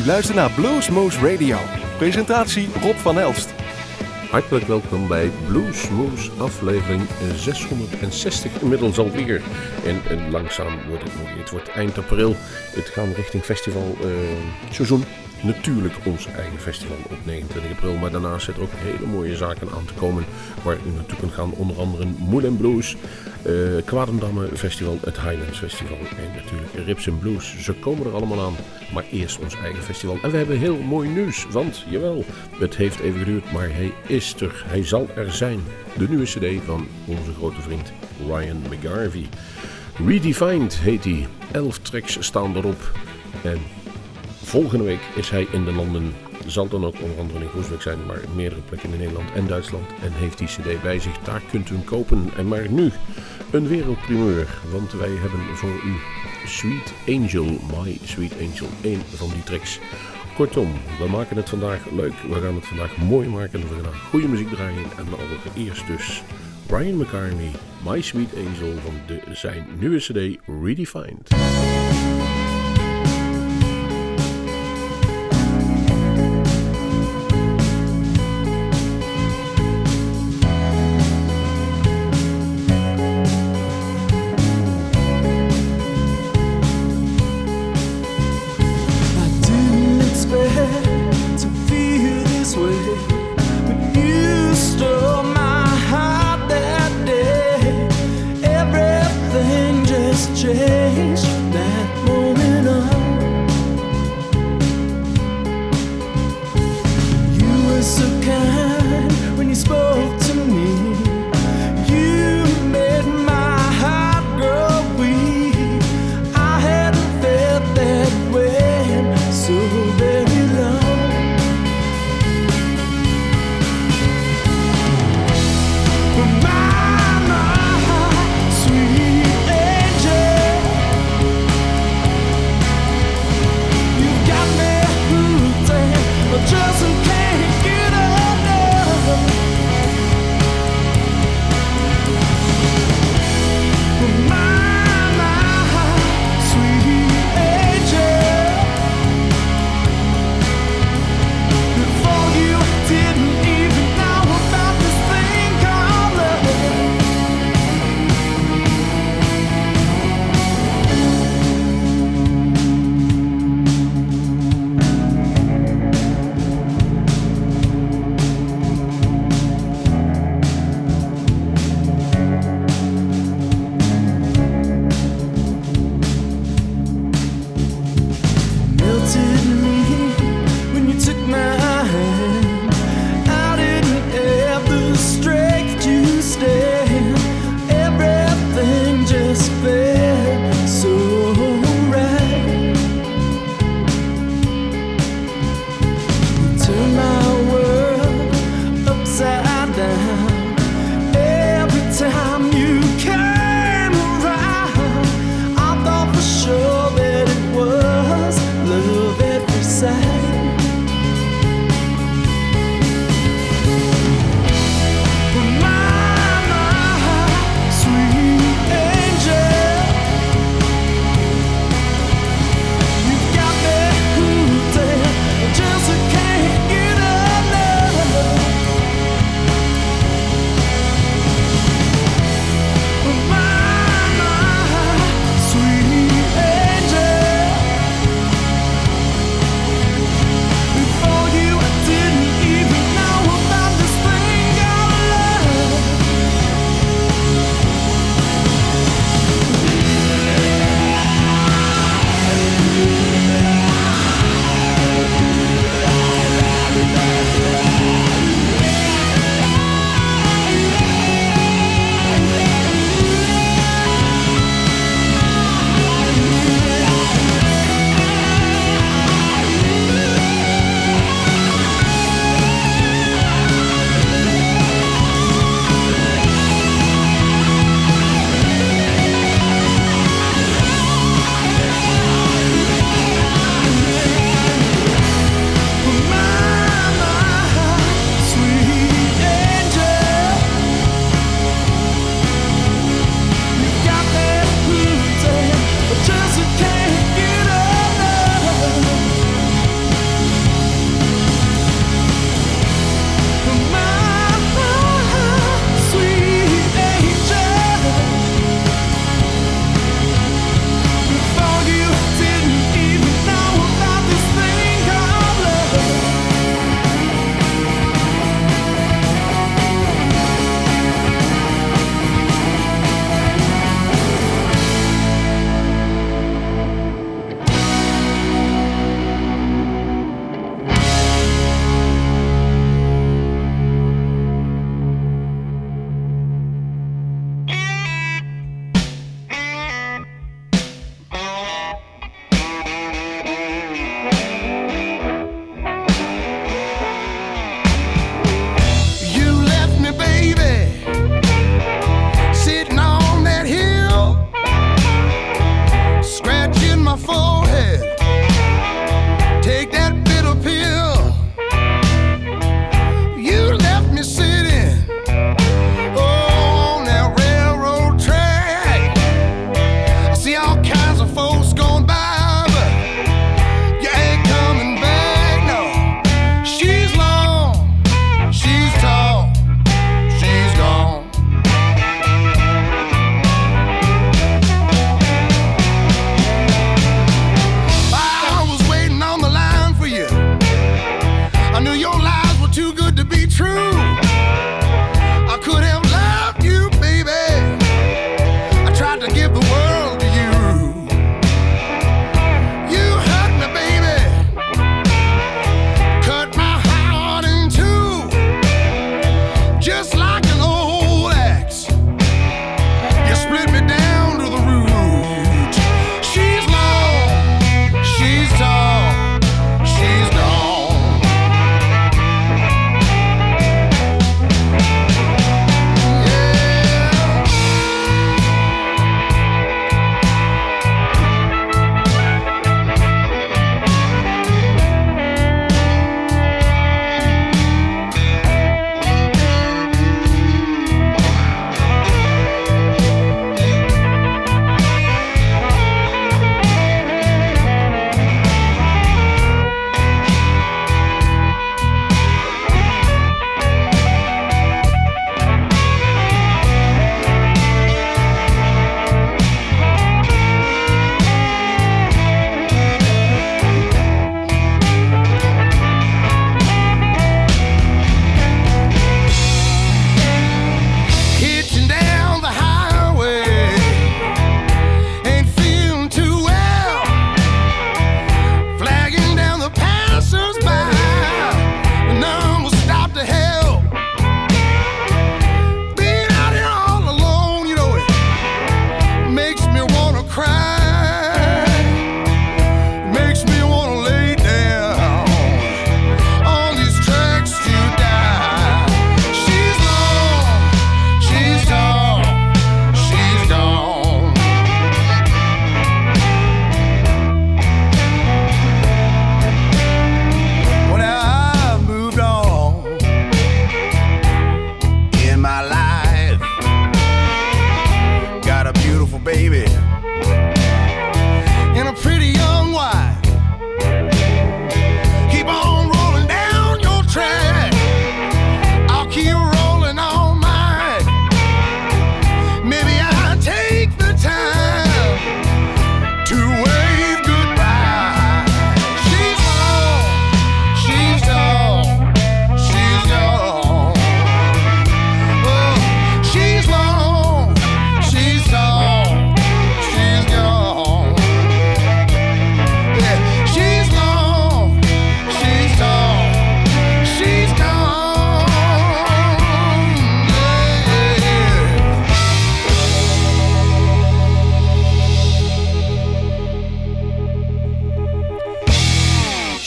U luistert naar Bluesmoose Radio. Presentatie Rob van Elst. Hartelijk welkom bij Bluesmoose aflevering 660 inmiddels alweer. En, en langzaam wordt het nog, het wordt eind april. Het gaat richting festival uh, seizoen natuurlijk ons eigen festival op 29 april. Maar daarnaast zitten ook hele mooie zaken aan te komen. Waar u naartoe kunt gaan. Onder andere Moulin Blues, uh, Kwadendamme Festival, het Highlands Festival en natuurlijk Rips and Blues. Ze komen er allemaal aan. Maar eerst ons eigen festival. En we hebben heel mooi nieuws. Want, jawel, het heeft even geduurd, maar hij is er. Hij zal er zijn. De nieuwe cd van onze grote vriend Ryan McGarvey. Redefined heet hij. Elf tracks staan erop. En Volgende week is hij in de landen. Zal dan ook onder andere in Groesbeek zijn, maar meerdere plekken in Nederland en Duitsland. En heeft die CD bij zich. Daar kunt u hem kopen. En maar nu een wereldprimeur. Want wij hebben voor u Sweet Angel, My Sweet Angel, één van die tracks. Kortom, we maken het vandaag leuk. We gaan het vandaag mooi maken. We gaan goede muziek draaien. En allereerst dus Brian McCartney, My Sweet Angel van de, zijn nieuwe CD Redefined. can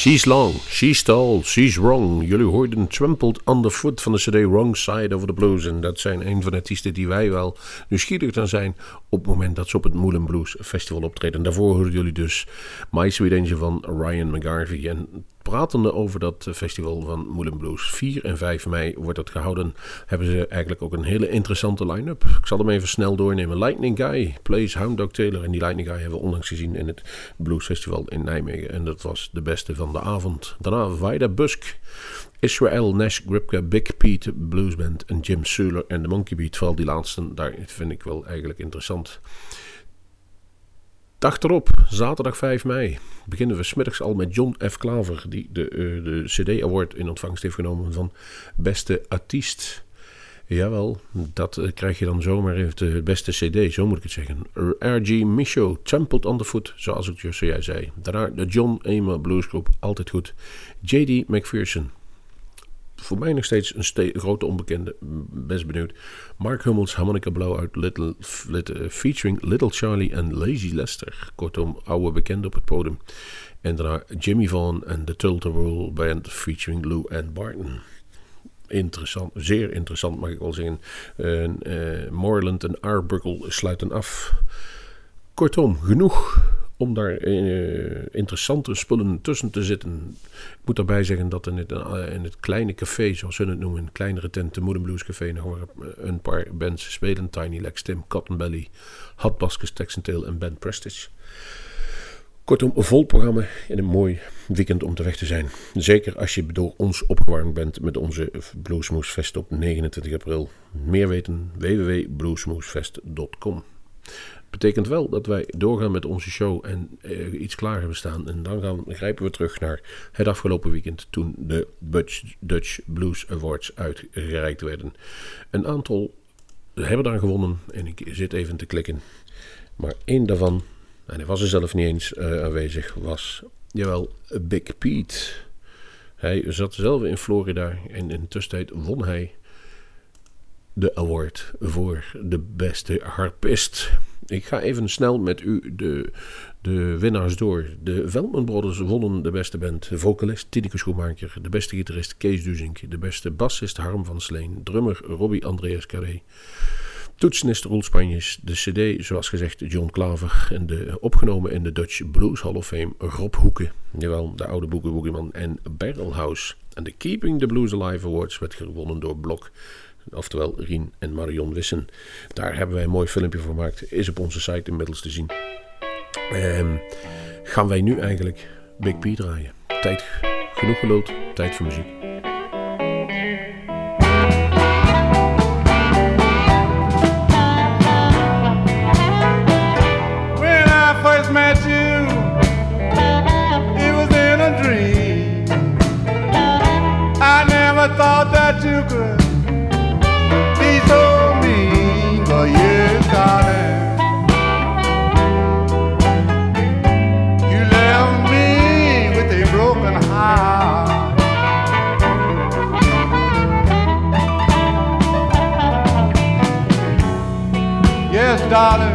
She's long, she's tall, she's wrong. Jullie hoorden Trampled Underfoot van de CD Wrong Side of the Blues. En dat zijn een van de artiesten die wij wel nieuwsgierig naar zijn op het moment dat ze op het Moulin Blues Festival optreden. daarvoor hoorden jullie dus My Sweet Angel van Ryan McGarvey. En pratende over dat festival van Moulin Blues. 4 en 5 mei wordt dat gehouden. Hebben ze eigenlijk ook een hele interessante line-up. Ik zal hem even snel doornemen. Lightning Guy plays Hound Dog Taylor. En die Lightning Guy hebben we onlangs gezien in het Blues Festival in Nijmegen. En dat was de beste van de avond. Daarna Vida Busk. Israel, Nash Gripka, Big Pete Blues Band en Jim Suler en de Monkey Beat. Vooral die laatste, daar vind ik wel eigenlijk interessant. Dag erop, zaterdag 5 mei, beginnen we smiddags al met John F. Klaver, die de, uh, de CD-award in ontvangst heeft genomen van beste artiest. Jawel, dat uh, krijg je dan zomaar even de beste CD, zo moet ik het zeggen. R.G. Michaud, Trampled Underfoot, zoals ik zojuist zei. Daarna de John Ema Blues Group, altijd goed. J.D. McPherson, voor mij nog steeds een grote onbekende. Best benieuwd. Mark Hummels, Harmonica Blowout, Little, little, uh, featuring Little Charlie en Lazy Lester. Kortom, oude bekende op het podium. En daarna Jimmy Vaughan en de Tultable Band featuring Lou and Barton. Interessant, zeer interessant mag ik wel zeggen. Uh, Moreland en Arbuckle sluiten af. Kortom, genoeg om daar uh, interessante spullen tussen te zitten. Ik moet daarbij zeggen dat in het, uh, in het kleine café, zoals ze het noemen, een kleinere tent, de Blues Café, nog een paar bands spelen. Tiny Legs, Tim, Cotton Belly, Hot en Ben Prestige. Kortom, een vol programma en een mooi weekend om te weg te zijn. Zeker als je door ons opgewarmd bent met onze Bluesmoesfest op 29 april. Meer weten www.bluesmoesfest.com betekent wel dat wij doorgaan met onze show en uh, iets klaar hebben staan. En dan gaan, grijpen we terug naar het afgelopen weekend toen de Dutch, Blues Awards uitgereikt werden. Een aantal hebben daar gewonnen en ik zit even te klikken. Maar één daarvan, en hij was er zelf niet eens uh, aanwezig, was, jawel, Big Pete. Hij zat zelf in Florida en in de tussentijd won hij de award voor de beste harpist. Ik ga even snel met u de, de winnaars door. De Veldman Brothers wonnen de beste band. Vocalist Tineke Schoenmaker. De beste gitarist Kees Duzink. De beste bassist Harm van Sleen. Drummer Robbie Andreas Carré. Toetsenist Roel Spanjes. De cd, zoals gezegd, John Klaver. En de opgenomen in de Dutch Blues Hall of Fame Rob Hoeken. Jawel, de oude Boogie Boogieman. En Barrelhouse. En de Keeping the Blues Alive Awards werd gewonnen door Blok. Oftewel Rien en Marion Wissen. Daar hebben wij een mooi filmpje voor gemaakt. Is op onze site inmiddels te zien. Um, gaan wij nu eigenlijk Big P draaien. Tijd genoeg geluld, tijd voor muziek. When I first met you, it was in a dream. I never thought that you could high. Yes, darling.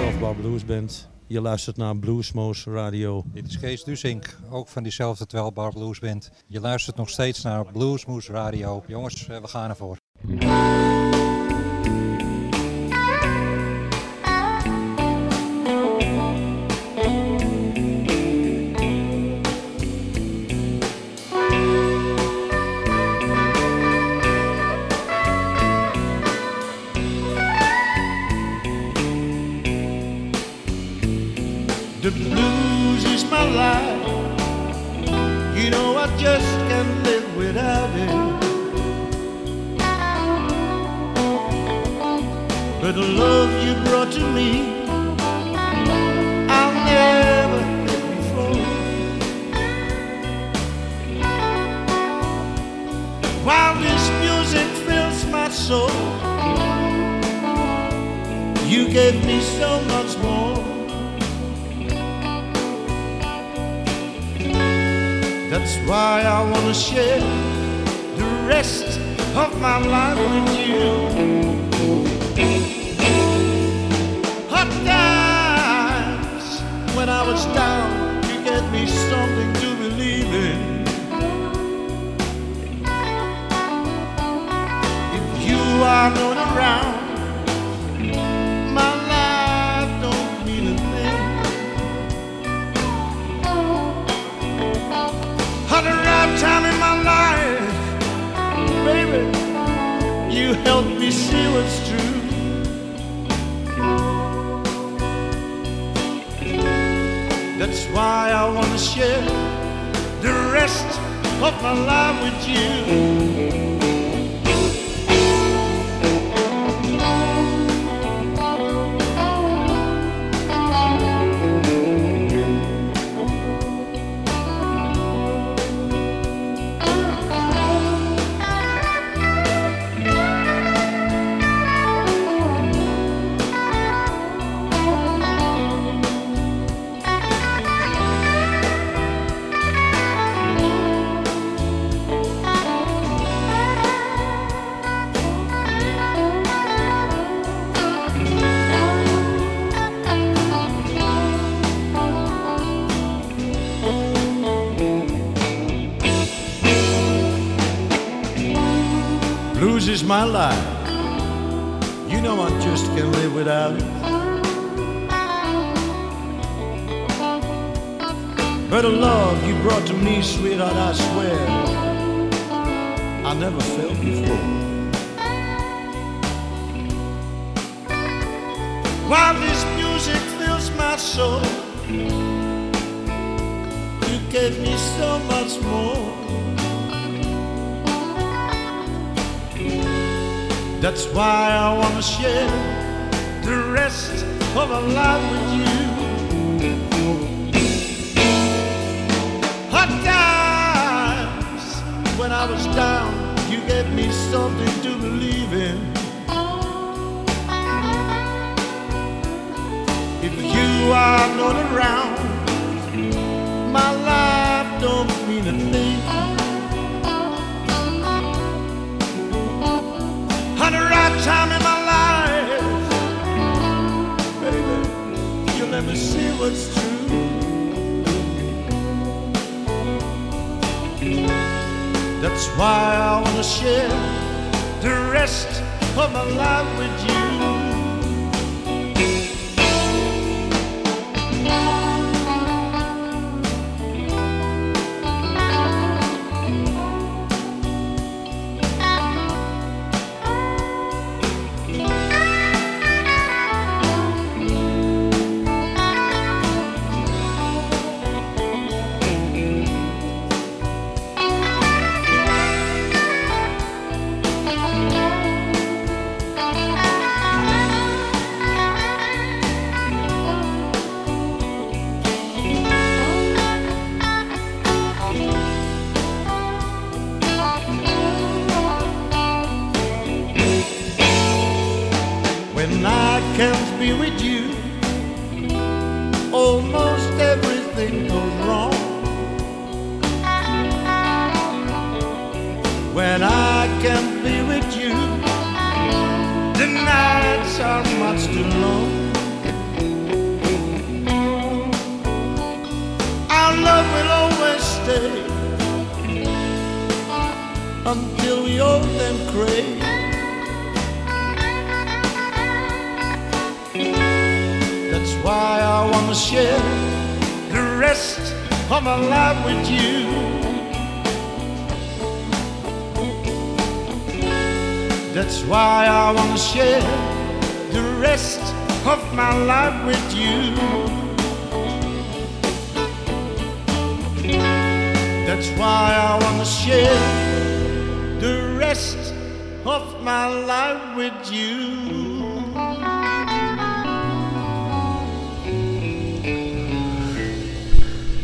Van de 12 Bar Blues Band. Je luistert naar Bluesmoose Radio. Dit is Kees Dusink, ook van diezelfde 12 Bar Blues Band. Je luistert nog steeds naar Bluesmoose Radio. Jongens, eh, we gaan ervoor. My life with you. My life. You know I just can't live without it. But the love you brought to me, sweetheart, I swear, I never felt before. While this music fills my soul, you gave me so much more. That's why I wanna share the rest of my life with you. Hot times when I was down, you gave me something to believe in. If you are not around, my life don't mean a thing. Time in my life, baby. You let me see what's true. That's why I wanna share the rest of my life with you. Share the rest of my life with you.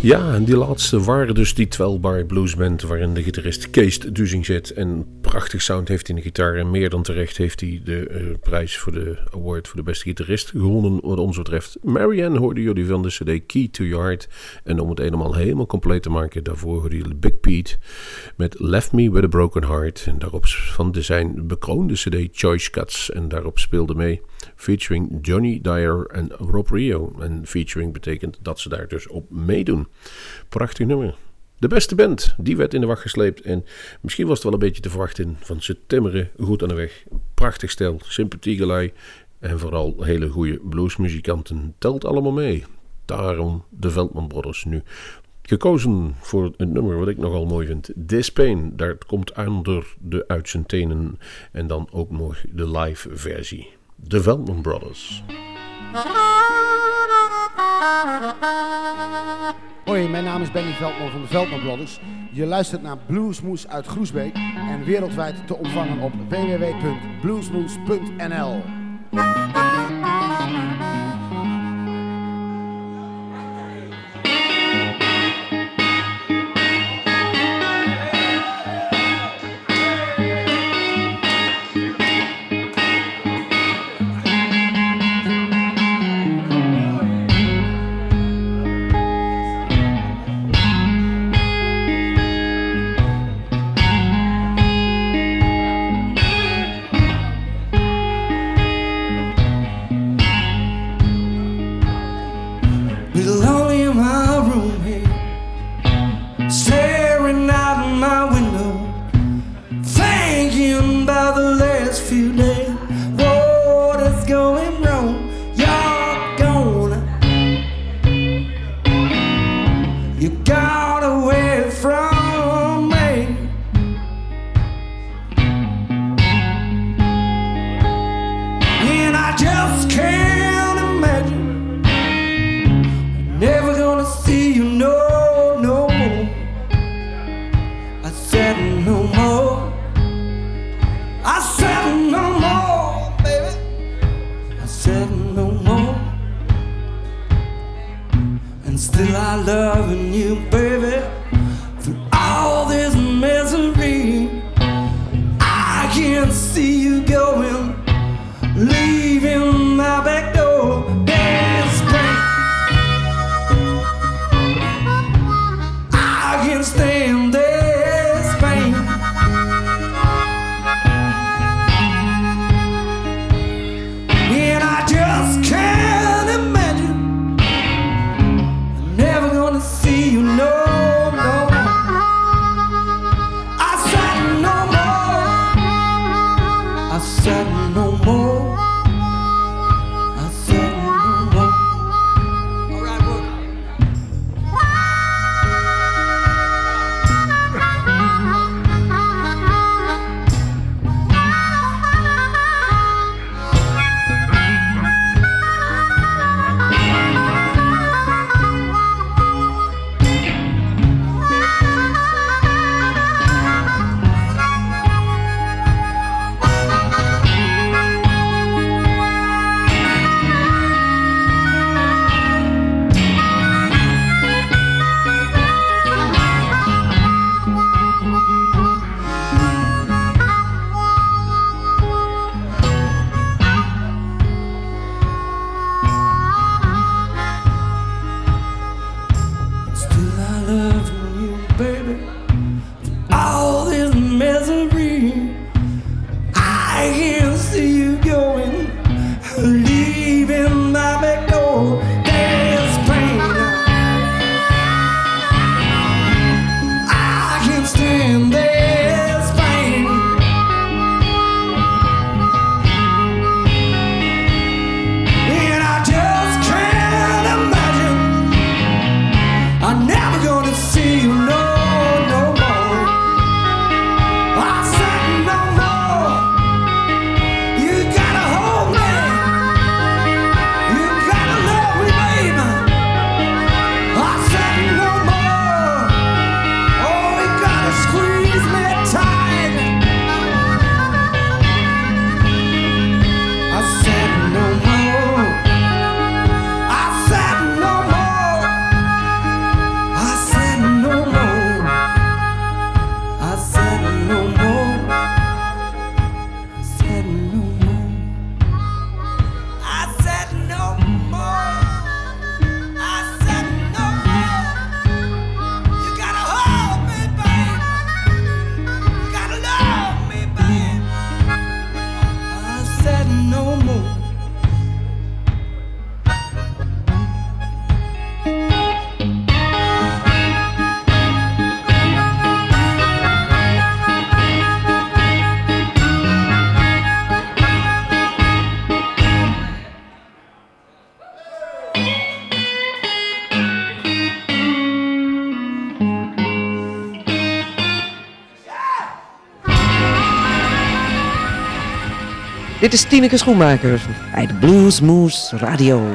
Ja, en die laatste waren dus die 12 Bar Blues Band waarin de gitarist Kees Duzing zit. En prachtig sound heeft hij in de gitaar. En meer dan terecht heeft hij de eh, prijs voor de award voor de beste gitarist gewonnen wat ons betreft. Marianne hoorde jullie van de cd Key to Your Heart. En om het helemaal helemaal compleet te maken, daarvoor hoorde jullie Big Pete met Left Me With A Broken Heart. En daarop van de zijn bekroonde cd Choice Cuts. En daarop speelde mee featuring Johnny Dyer en Rob Rio. En featuring betekent dat ze daar dus op meedoen. Prachtig nummer. De beste band, die werd in de wacht gesleept. En misschien was het wel een beetje te verwachten van ze timmeren goed aan de weg. Prachtig stel, sympathiegelei en vooral hele goede bluesmuzikanten. Telt allemaal mee. Daarom de Veldman Brothers nu. Gekozen voor een nummer wat ik nogal mooi vind. This Pain, daar komt onder de uit zijn tenen. En dan ook nog de live versie. De Veldman Brothers. Hoi, mijn naam is Benny Veldman van de Veldman Brothers. Je luistert naar Bluesmoes uit Groesbeek en wereldwijd te ontvangen op www.bluesmoes.nl. Dit is Tineke Schoenmaker uit de Bluesmoes Radio.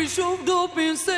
me julgo do pensar.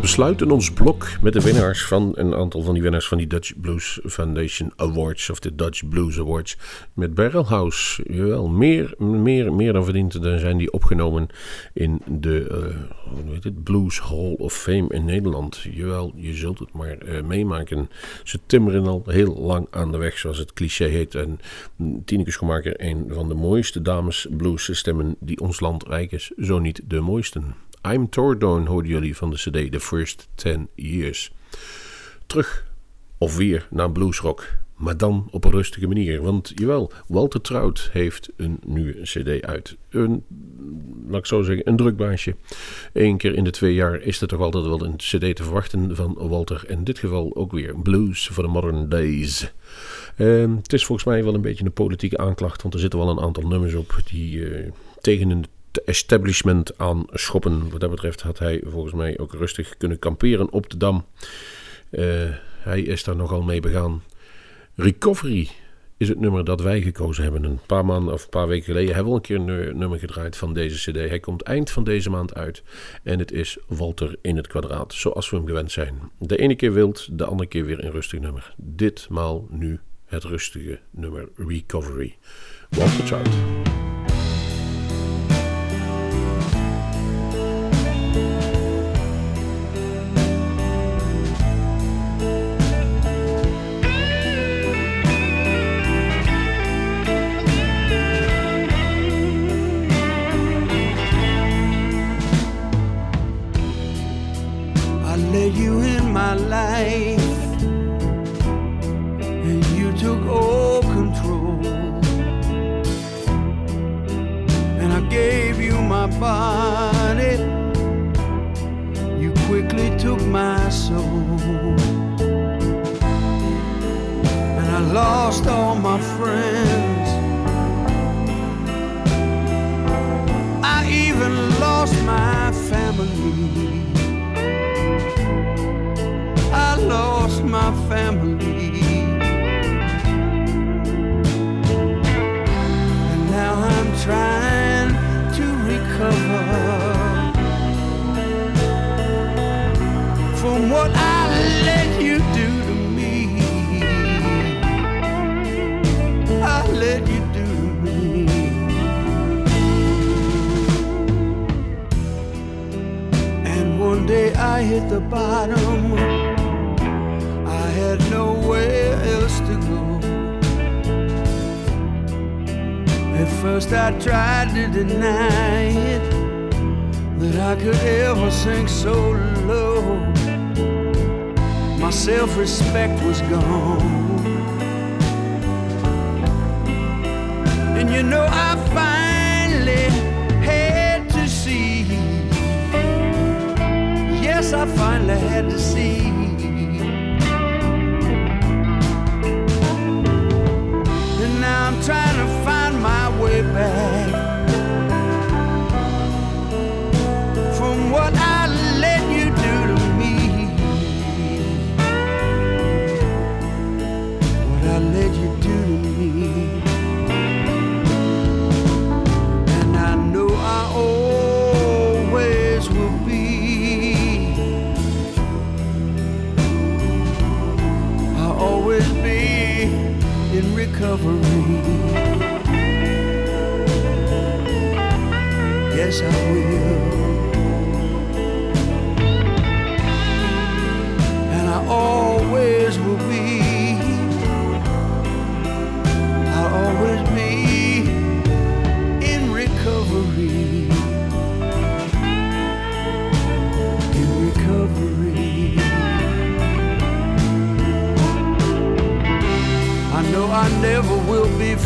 Besluiten ons blok met de winnaars van een aantal van die winnaars van die Dutch Blues Foundation Awards of de Dutch Blues Awards met Barrel House. Jawel, meer, meer, meer dan verdiend. Dan zijn die opgenomen in de uh, hoe heet het, Blues Hall of Fame in Nederland. Jawel, je zult het maar uh, meemaken. Ze timmeren al heel lang aan de weg, zoals het cliché heet. En Tineke Schoenmaker, een van de mooiste dames blues stemmen die ons land rijk is, zo niet de mooiste. I'm Tordone hoorden jullie van de CD The First 10 Years. Terug of weer naar bluesrock, maar dan op een rustige manier. Want jawel, Walter Trout heeft een nieuwe CD uit. Een, laat ik zo zeggen, een drukbaasje. Eén keer in de twee jaar is er toch altijd wel een CD te verwachten van Walter. In dit geval ook weer Blues for the Modern Days. Uh, het is volgens mij wel een beetje een politieke aanklacht, want er zitten wel een aantal nummers op die uh, tegen een establishment aan schoppen. Wat dat betreft had hij volgens mij ook rustig kunnen kamperen op de dam. Uh, hij is daar nogal mee begaan. Recovery is het nummer dat wij gekozen hebben. Een paar maanden of een paar weken geleden hebben we al een keer een nummer gedraaid van deze CD. Hij komt eind van deze maand uit. En het is Walter in het kwadraat, zoals we hem gewend zijn. De ene keer wild, de andere keer weer een rustig nummer. Ditmaal nu het rustige nummer Recovery. Walter Trout. First, I tried to deny it that I could ever sink so low. My self respect was gone. And you know, I finally had to see. Yes, I finally had to see. And now I'm trying to find back from what I let you do to me. What I let you do to me. And I know I always will be. I'll always be in recovery. Yes, I will. And I always will be. I'll always be in recovery. In recovery. I know I never will be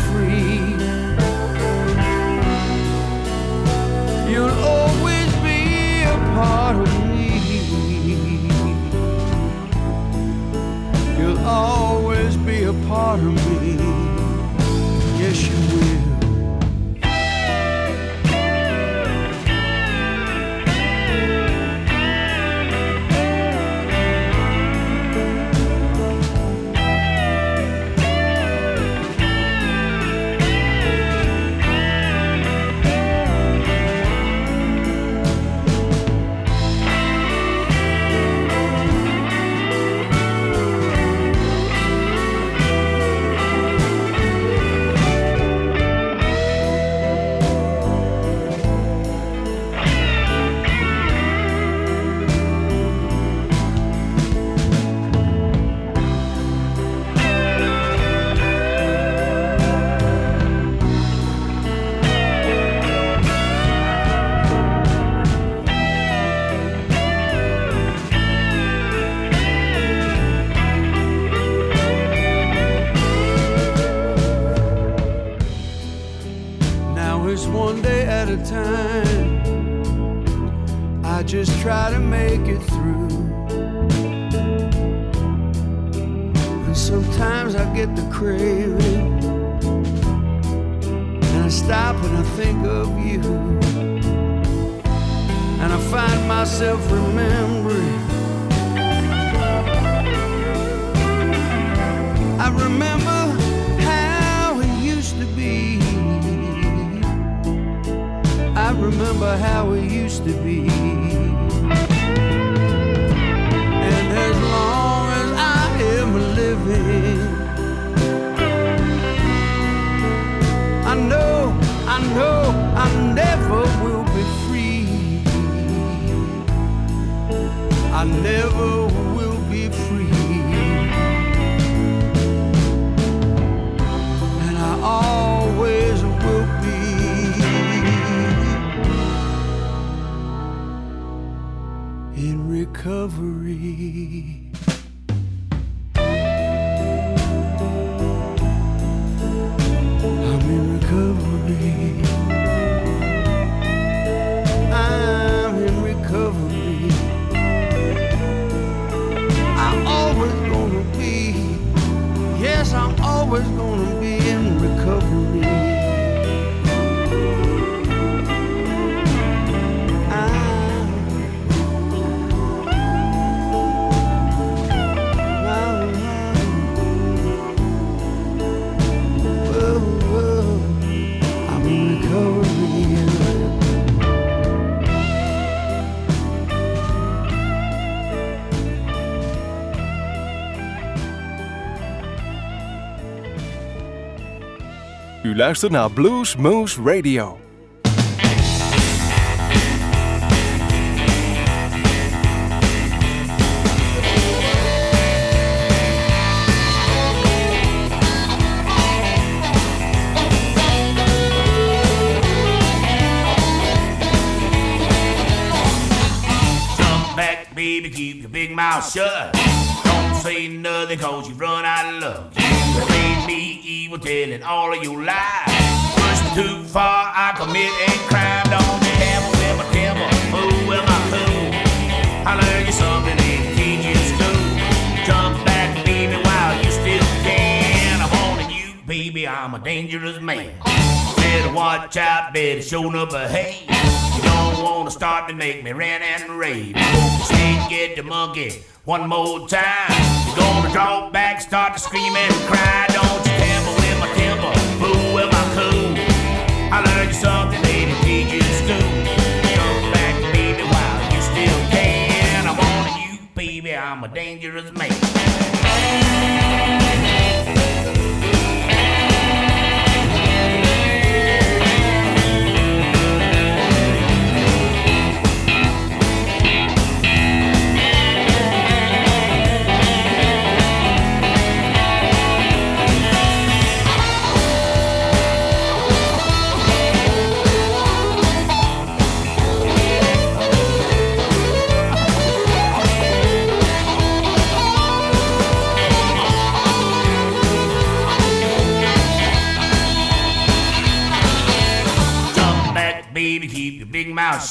luistert naar Blues Moose Radio. Baby, keep your big mouth shut. Don't say nothing cause you run out of luck. You evil telling all of your lies. Push too far, I commit a crime. Don't you ever my temper, fool with my cool. I learned you something in teaching school. Come back, baby, while you still can. I'm on you, baby, I'm a dangerous man. Better watch out, better show no behave. You don't wanna start to make me rant and rave. Snake get the monkey one more time. You're gonna draw back, start to scream and cry. Don't you I'm a dangerous man.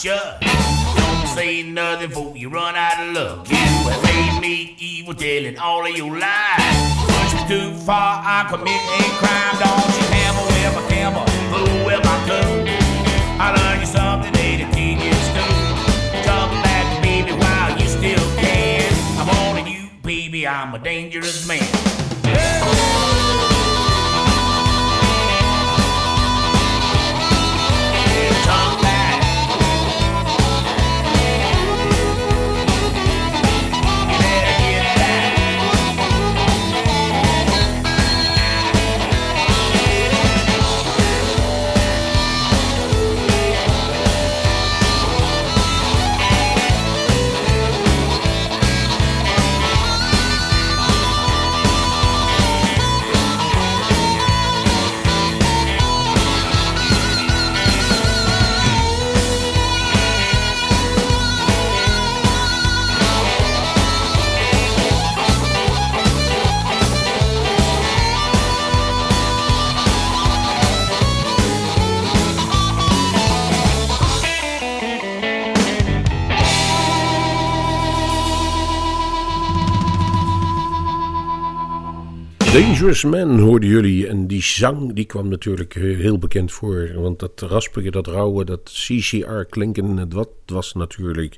Shut. Don't say nothing before you run out of luck. You have made me evil, telling all of your lies. Push me too far, I commit a crime. Don't you hammer with my camera, fool with my cool. I learned you something they didn't teach you. Come back, baby, while you still can. I'm on you, baby, I'm a dangerous man. Come Dangerous Man hoorden jullie. En die zang die kwam natuurlijk eh, heel bekend voor. Want dat raspige, dat rauwe, dat CCR klinken, dat was natuurlijk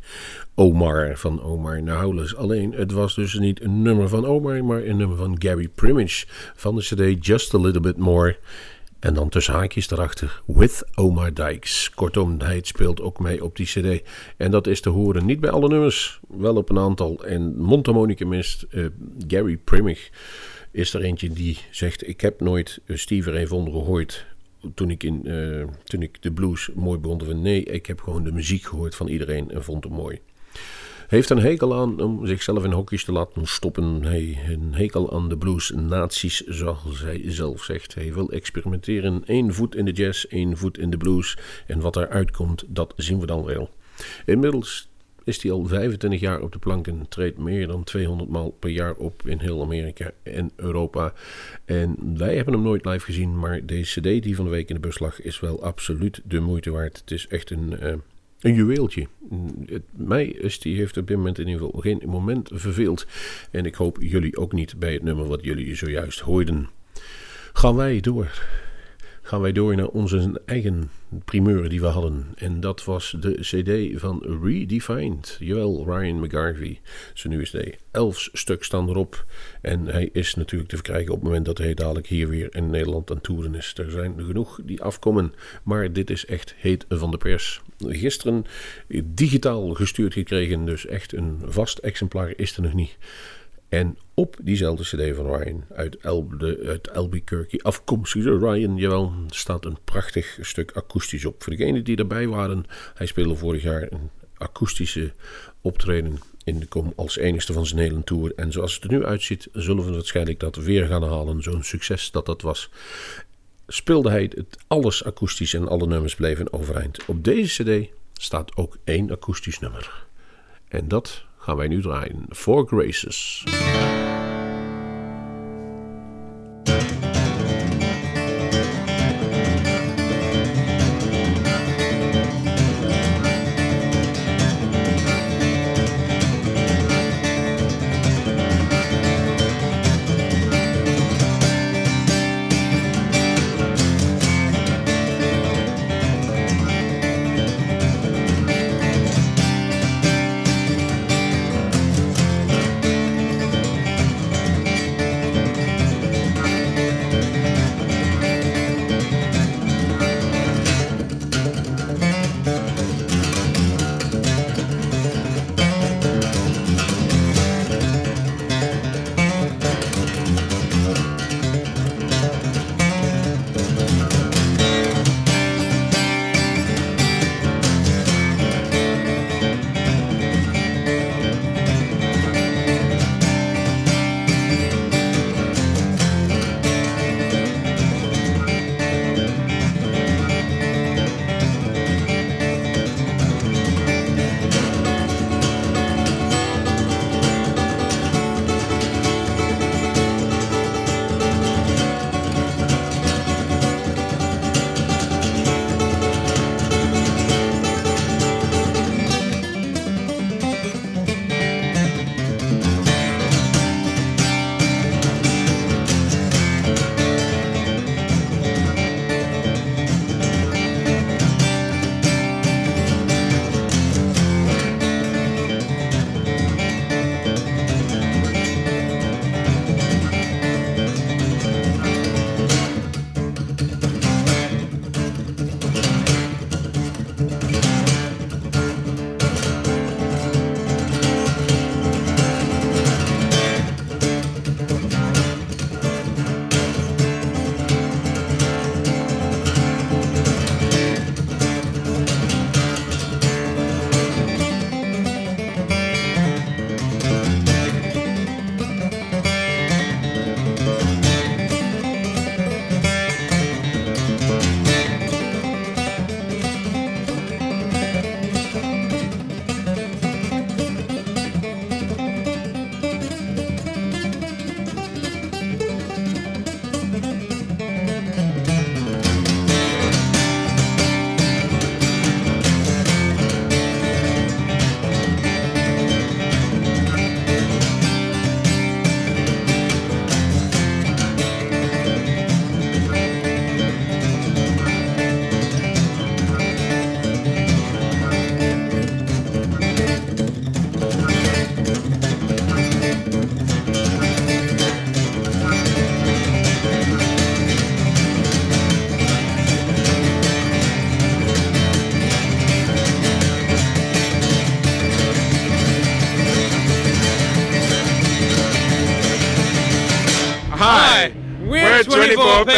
Omar van Omar Nauwles. Alleen, het was dus niet een nummer van Omar, maar een nummer van Gary Primage. Van de cd Just a Little Bit More. En dan tussen haakjes erachter With Omar Dykes. Kortom, hij speelt ook mee op die cd. En dat is te horen niet bij alle nummers, wel op een aantal. En Mondharmonica mist uh, Gary Primich is er eentje die zegt... ik heb nooit Steve Ray Vaughan gehoord toen ik, in, uh, toen ik de blues mooi vinden. Nee, ik heb gewoon de muziek gehoord van iedereen en vond hem mooi. Heeft een hekel aan om zichzelf in hokjes te laten stoppen. Hij een hekel aan de blues nazi's, zoals hij zelf zegt. Hij wil experimenteren. Eén voet in de jazz, één voet in de blues. En wat eruit komt, dat zien we dan wel. Inmiddels is hij al 25 jaar op de plank en treedt meer dan 200 maal per jaar op in heel Amerika en Europa. En wij hebben hem nooit live gezien, maar deze CD die van de week in de bus lag is wel absoluut de moeite waard. Het is echt een, uh, een juweeltje. Het, mij is die heeft op dit moment in ieder geval geen moment verveeld. En ik hoop jullie ook niet bij het nummer wat jullie zojuist hoorden. Gaan wij door gaan wij door naar onze eigen primeur die we hadden. En dat was de CD van Redefined. Jawel, Ryan McGarvey. Zijn nieuwe CD. Elf stuk staan erop. En hij is natuurlijk te verkrijgen op het moment dat hij dadelijk hier weer in Nederland aan toeren is. Er zijn genoeg die afkomen. Maar dit is echt heet van de pers. Gisteren digitaal gestuurd gekregen. Dus echt een vast exemplaar is er nog niet. En op diezelfde CD van Ryan uit, El, de, uit Albuquerque, afkomstig Ryan, jawel, staat een prachtig stuk akoestisch op. Voor degenen die erbij waren, hij speelde vorig jaar een akoestische optreden in de kom als enigste van zijn hele tour. En zoals het er nu uitziet, zullen we waarschijnlijk dat weer gaan halen. Zo'n succes dat dat was. Speelde hij het alles akoestisch en alle nummers bleven overeind. Op deze CD staat ook één akoestisch nummer. En dat gaan wij nu draaien. Four Graces. Thank you.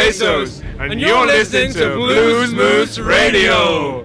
Bezos, and, you're, listening, listening to Blues Moose Radio.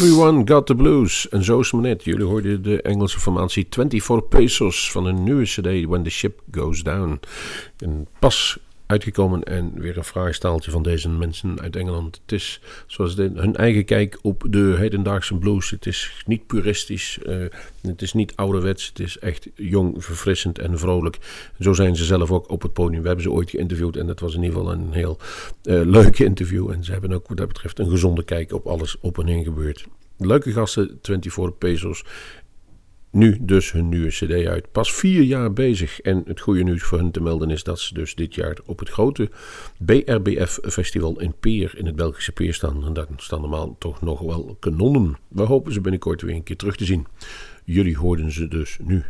Everyone Got the Blues. En zo is het net. Jullie hoorden de Engelse formatie 24 Pesos van hun nieuwe CD When the Ship Goes Down. En pas uitgekomen en weer een fraai staaltje van deze mensen uit Engeland. Het is zoals hun eigen kijk op de hedendaagse blues. Het is niet puristisch, eh, het is niet ouderwets, het is echt jong, verfrissend en vrolijk. Zo zijn ze zelf ook op het podium. We hebben ze ooit geïnterviewd en dat was in ieder geval een heel uh, leuke interview. En ze hebben ook wat dat betreft een gezonde kijk op alles op en heen gebeurt. Leuke gasten, 24 Pesos. Nu dus hun nieuwe CD uit. Pas vier jaar bezig. En het goede nieuws voor hen te melden is dat ze dus dit jaar op het grote BRBF-festival in Peer in het Belgische Peer staan. En daar staan normaal toch nog wel kanonnen. We hopen ze binnenkort weer een keer terug te zien. Jullie hoorden ze dus nu.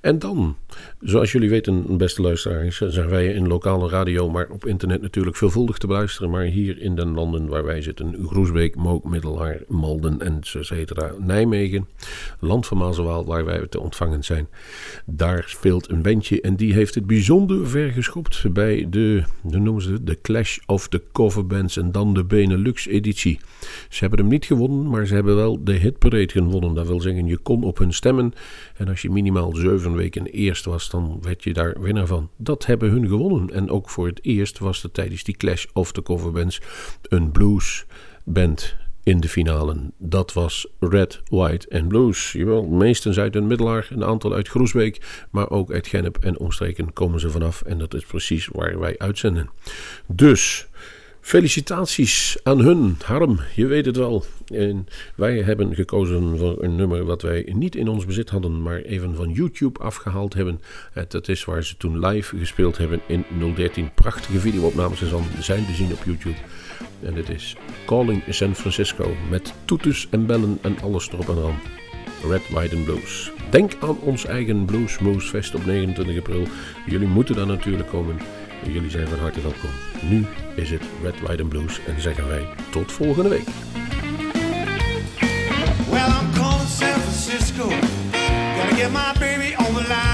En dan, zoals jullie weten, beste luisteraars, zijn wij in lokale radio, maar op internet natuurlijk veelvuldig te beluisteren. Maar hier in de landen waar wij zitten, Groesbeek, Mook, Middelhaar, Malden en cetera, Nijmegen, land van Mazenwaal, waar wij te ontvangen zijn. Daar speelt een bandje en die heeft het bijzonder ver geschopt bij de, hoe noemen ze het, de Clash of the Coverbands en dan de Benelux editie. Ze hebben hem niet gewonnen, maar ze hebben wel de hitparade gewonnen. Dat wil zeggen, je kon op hun stemmen en als je minimaal zeven weken eerst was, dan werd je daar winnaar van. Dat hebben hun gewonnen. En ook voor het eerst was er tijdens die Clash of the Coverbands een bluesband in de finale. Dat was Red, White en Blues. Jawel, meestens uit een middelaar, een aantal uit Groesbeek, maar ook uit Gennep en omstreken komen ze vanaf. En dat is precies waar wij uitzenden. Dus Felicitaties aan hun, Harm, je weet het wel. En wij hebben gekozen voor een nummer wat wij niet in ons bezit hadden, maar even van YouTube afgehaald hebben. Dat is waar ze toen live gespeeld hebben in 013. Prachtige videoopnames zijn te zien op YouTube. En dit is Calling San Francisco met toeters en bellen en alles erop en eraan. Red, White and Blues. Denk aan ons eigen Blues Moose Fest op 29 april. Jullie moeten daar natuurlijk komen. Jullie zijn van harte welkom. Nu is het Red, White and Blues en zeggen wij tot volgende week. Well, I'm calling San Francisco. Gotta get my baby on the line.